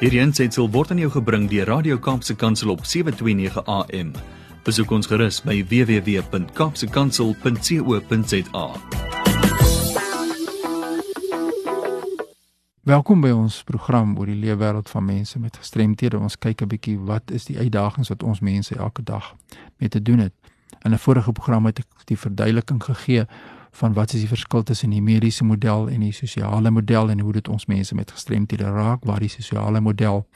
Hierdie aanseit word aan jou gebring deur Radio Kaapse Kansel op 7:29 AM. Besoek ons gerus by www.kapsekansel.co.za. Welkom by ons program oor die leefwêreld van mense met gestremthede. Ons kyk 'n bietjie wat is die uitdagings wat ons mense elke dag mee te doen het. In 'n vorige program het ek die verduideliking gegee van wat is die verskil tussen die mediese model en die sosiale model en hoe dit ons mense met gestremthede raak waar die sosiale model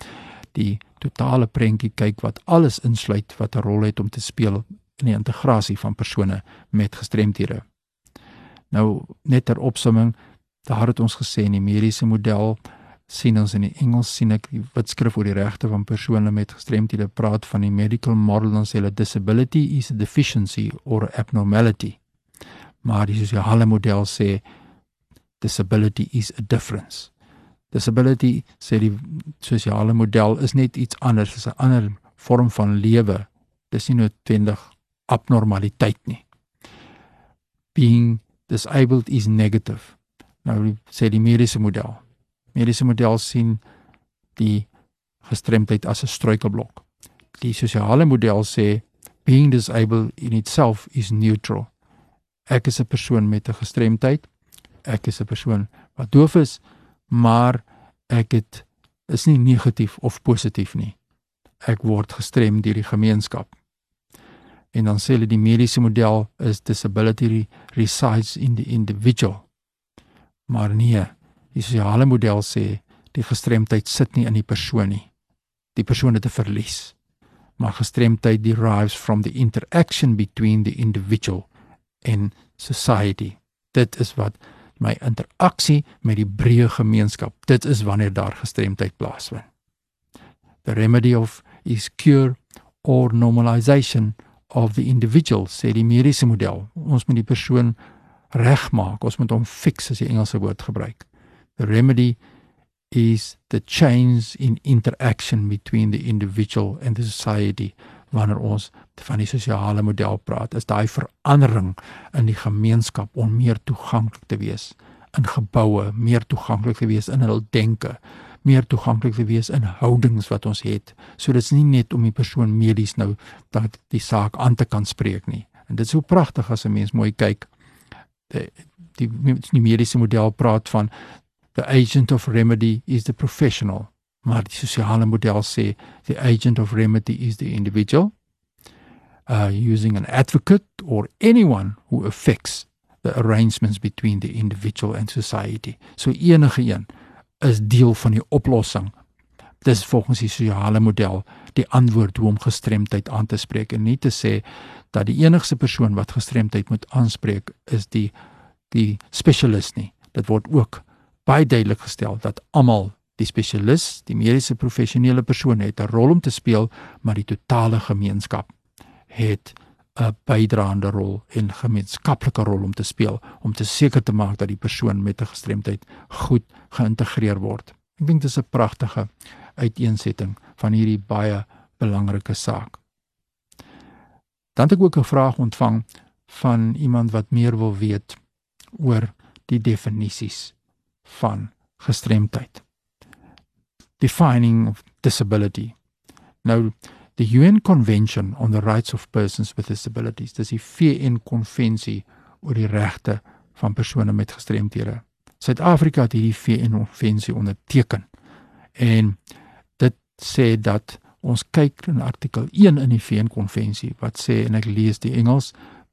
die totale prentjie kyk wat alles insluit wat 'n rol het om te speel in die integrasie van persone met gestremthede. Nou net ter opsomming, daar het ons gesê in die mediese model sien ons in die Engels sien ek die wetskrif oor die regte van persone met gestremthede praat van die medical model ons sê dat disability is a deficiency or abnormality maar die sosiale model sê disability is a difference. Disability sê die sosiale model is net iets anders, is 'n ander vorm van lewe. Dis nie noodwendig abnormaliteit nie. Being disabled is negative. Nou sê die mediese model. Mediese model sien die gestremdheid as 'n struikelblok. Die sosiale model sê being disabled in itself is neutral ek is 'n persoon met 'n gestremdheid. Ek is 'n persoon wat doof is, maar ek het is nie negatief of positief nie. Ek word gestrem deur die gemeenskap. En dan sê hulle die mediese model is disability resides in the individual. Maar nee, die sosiale model sê die gestremdheid sit nie in die persoon nie. Die persoon het 'n verlies. Maar gestremdheid derives from the interaction between the individual en society. Dit is wat my interaksie met die breë gemeenskap. Dit is wanneer daar gestremdheid plaasvind. The remedy of is cure or normalization of the individual sê die mediese model. Ons moet die persoon regmaak. Ons moet hom fix as jy Engelse woord gebruik. The remedy is the change in interaction between the individual and the society wanneer ons van die sosiale model praat, is daai verandering in die gemeenskap om meer toeganklik te wees in geboue, meer toeganklik te wees in hul denke, meer toeganklik te wees in houdings wat ons het. So dit's nie net om die persoon medies nou dat die saak aan te kan spreek nie. En dit is so pragtig as 'n mens mooi kyk. Die die, die mediese model praat van the agent of remedy is the professional maar die sosiale model sê the agent of remedy is the individual uh using an advocate or anyone who affects the arrangements between the individual and society. So enige een is deel van die oplossing. Dis volgens die sosiale model die antwoord hoe om gestremdheid aan te spreek en nie te sê dat die enigste persoon wat gestremdheid moet aanspreek is die die spesialis nie. Dit word ook baie duidelik gestel dat almal Die spesialis, die mediese professionele persoon het 'n rol om te speel, maar die totale gemeenskap het 'n bydraende rol en gemeenskaplike rol om te speel om te seker te maak dat die persoon met 'n gestremdheid goed geïntegreer word. Ek dink dit is 'n pragtige uiteensetting van hierdie baie belangrike saak. Dan het ek ook 'n vraag ontvang van iemand wat meer wil weet oor die definisies van gestremdheid defining of disability. Nou the UN Convention on the Rights of Persons with Disabilities, dis die VN konvensie oor die regte van persone met gestremthede. Suid-Afrika het hierdie VN konvensie onderteken. En dit sê dat ons kyk in artikel 1 in die VN konvensie wat sê en ek lees die Engels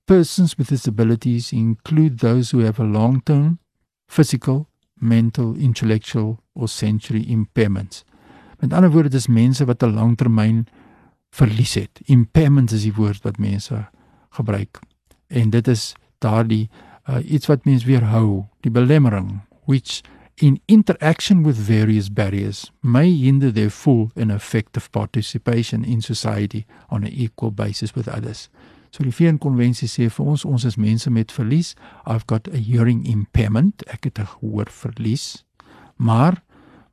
persons with disabilities include those who have a long-term physical mental, intellectual or sensory impairments. Met ander woorde dis mense wat 'n langtermyn verlies het. Impairment is die woord wat mense gebruik. En dit is daardie uh, iets wat mense weerhou, die belemmering which in interaction with various barriers may hinder their full and effective participation in society on an equal basis with others. So die VN konvensie sê vir ons ons is mense met verlies. I've got a hearing impairment. Ek het 'n gehoor verlies. Maar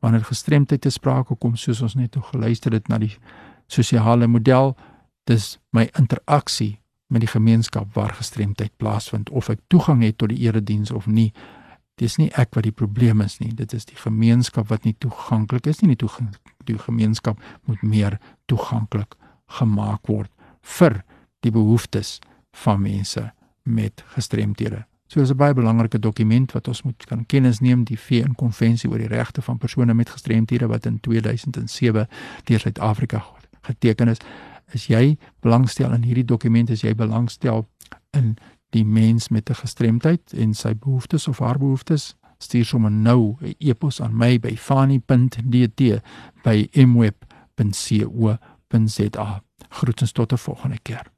wanneer gestremdheid te sprake kom, soos ons net geluister het na die sosiale model, dis my interaksie met die gemeenskap waar gestremdheid plaasvind of ek toegang het tot die erediens of nie. Dis nie ek wat die probleem is nie. Dit is die gemeenskap wat nie toeganklik is nie, nie toe gemeenskap moet meer toeganklik gemaak word vir die behoeftes van mense met gestremthede. So dis 'n baie belangrike dokument wat ons moet kan kennis neem die VN konvensie oor die regte van persone met gestremthede wat in 2007 deur Suid-Afrika geteken is. Is jy belangstel in hierdie dokument as jy belangstel in die mens met 'n gestremdheid en sy behoeftes of haar behoeftes stuur sommer nou 'n e-pos aan my by fani.dt by mweb.co.za. Groetens tot 'n volgende keer.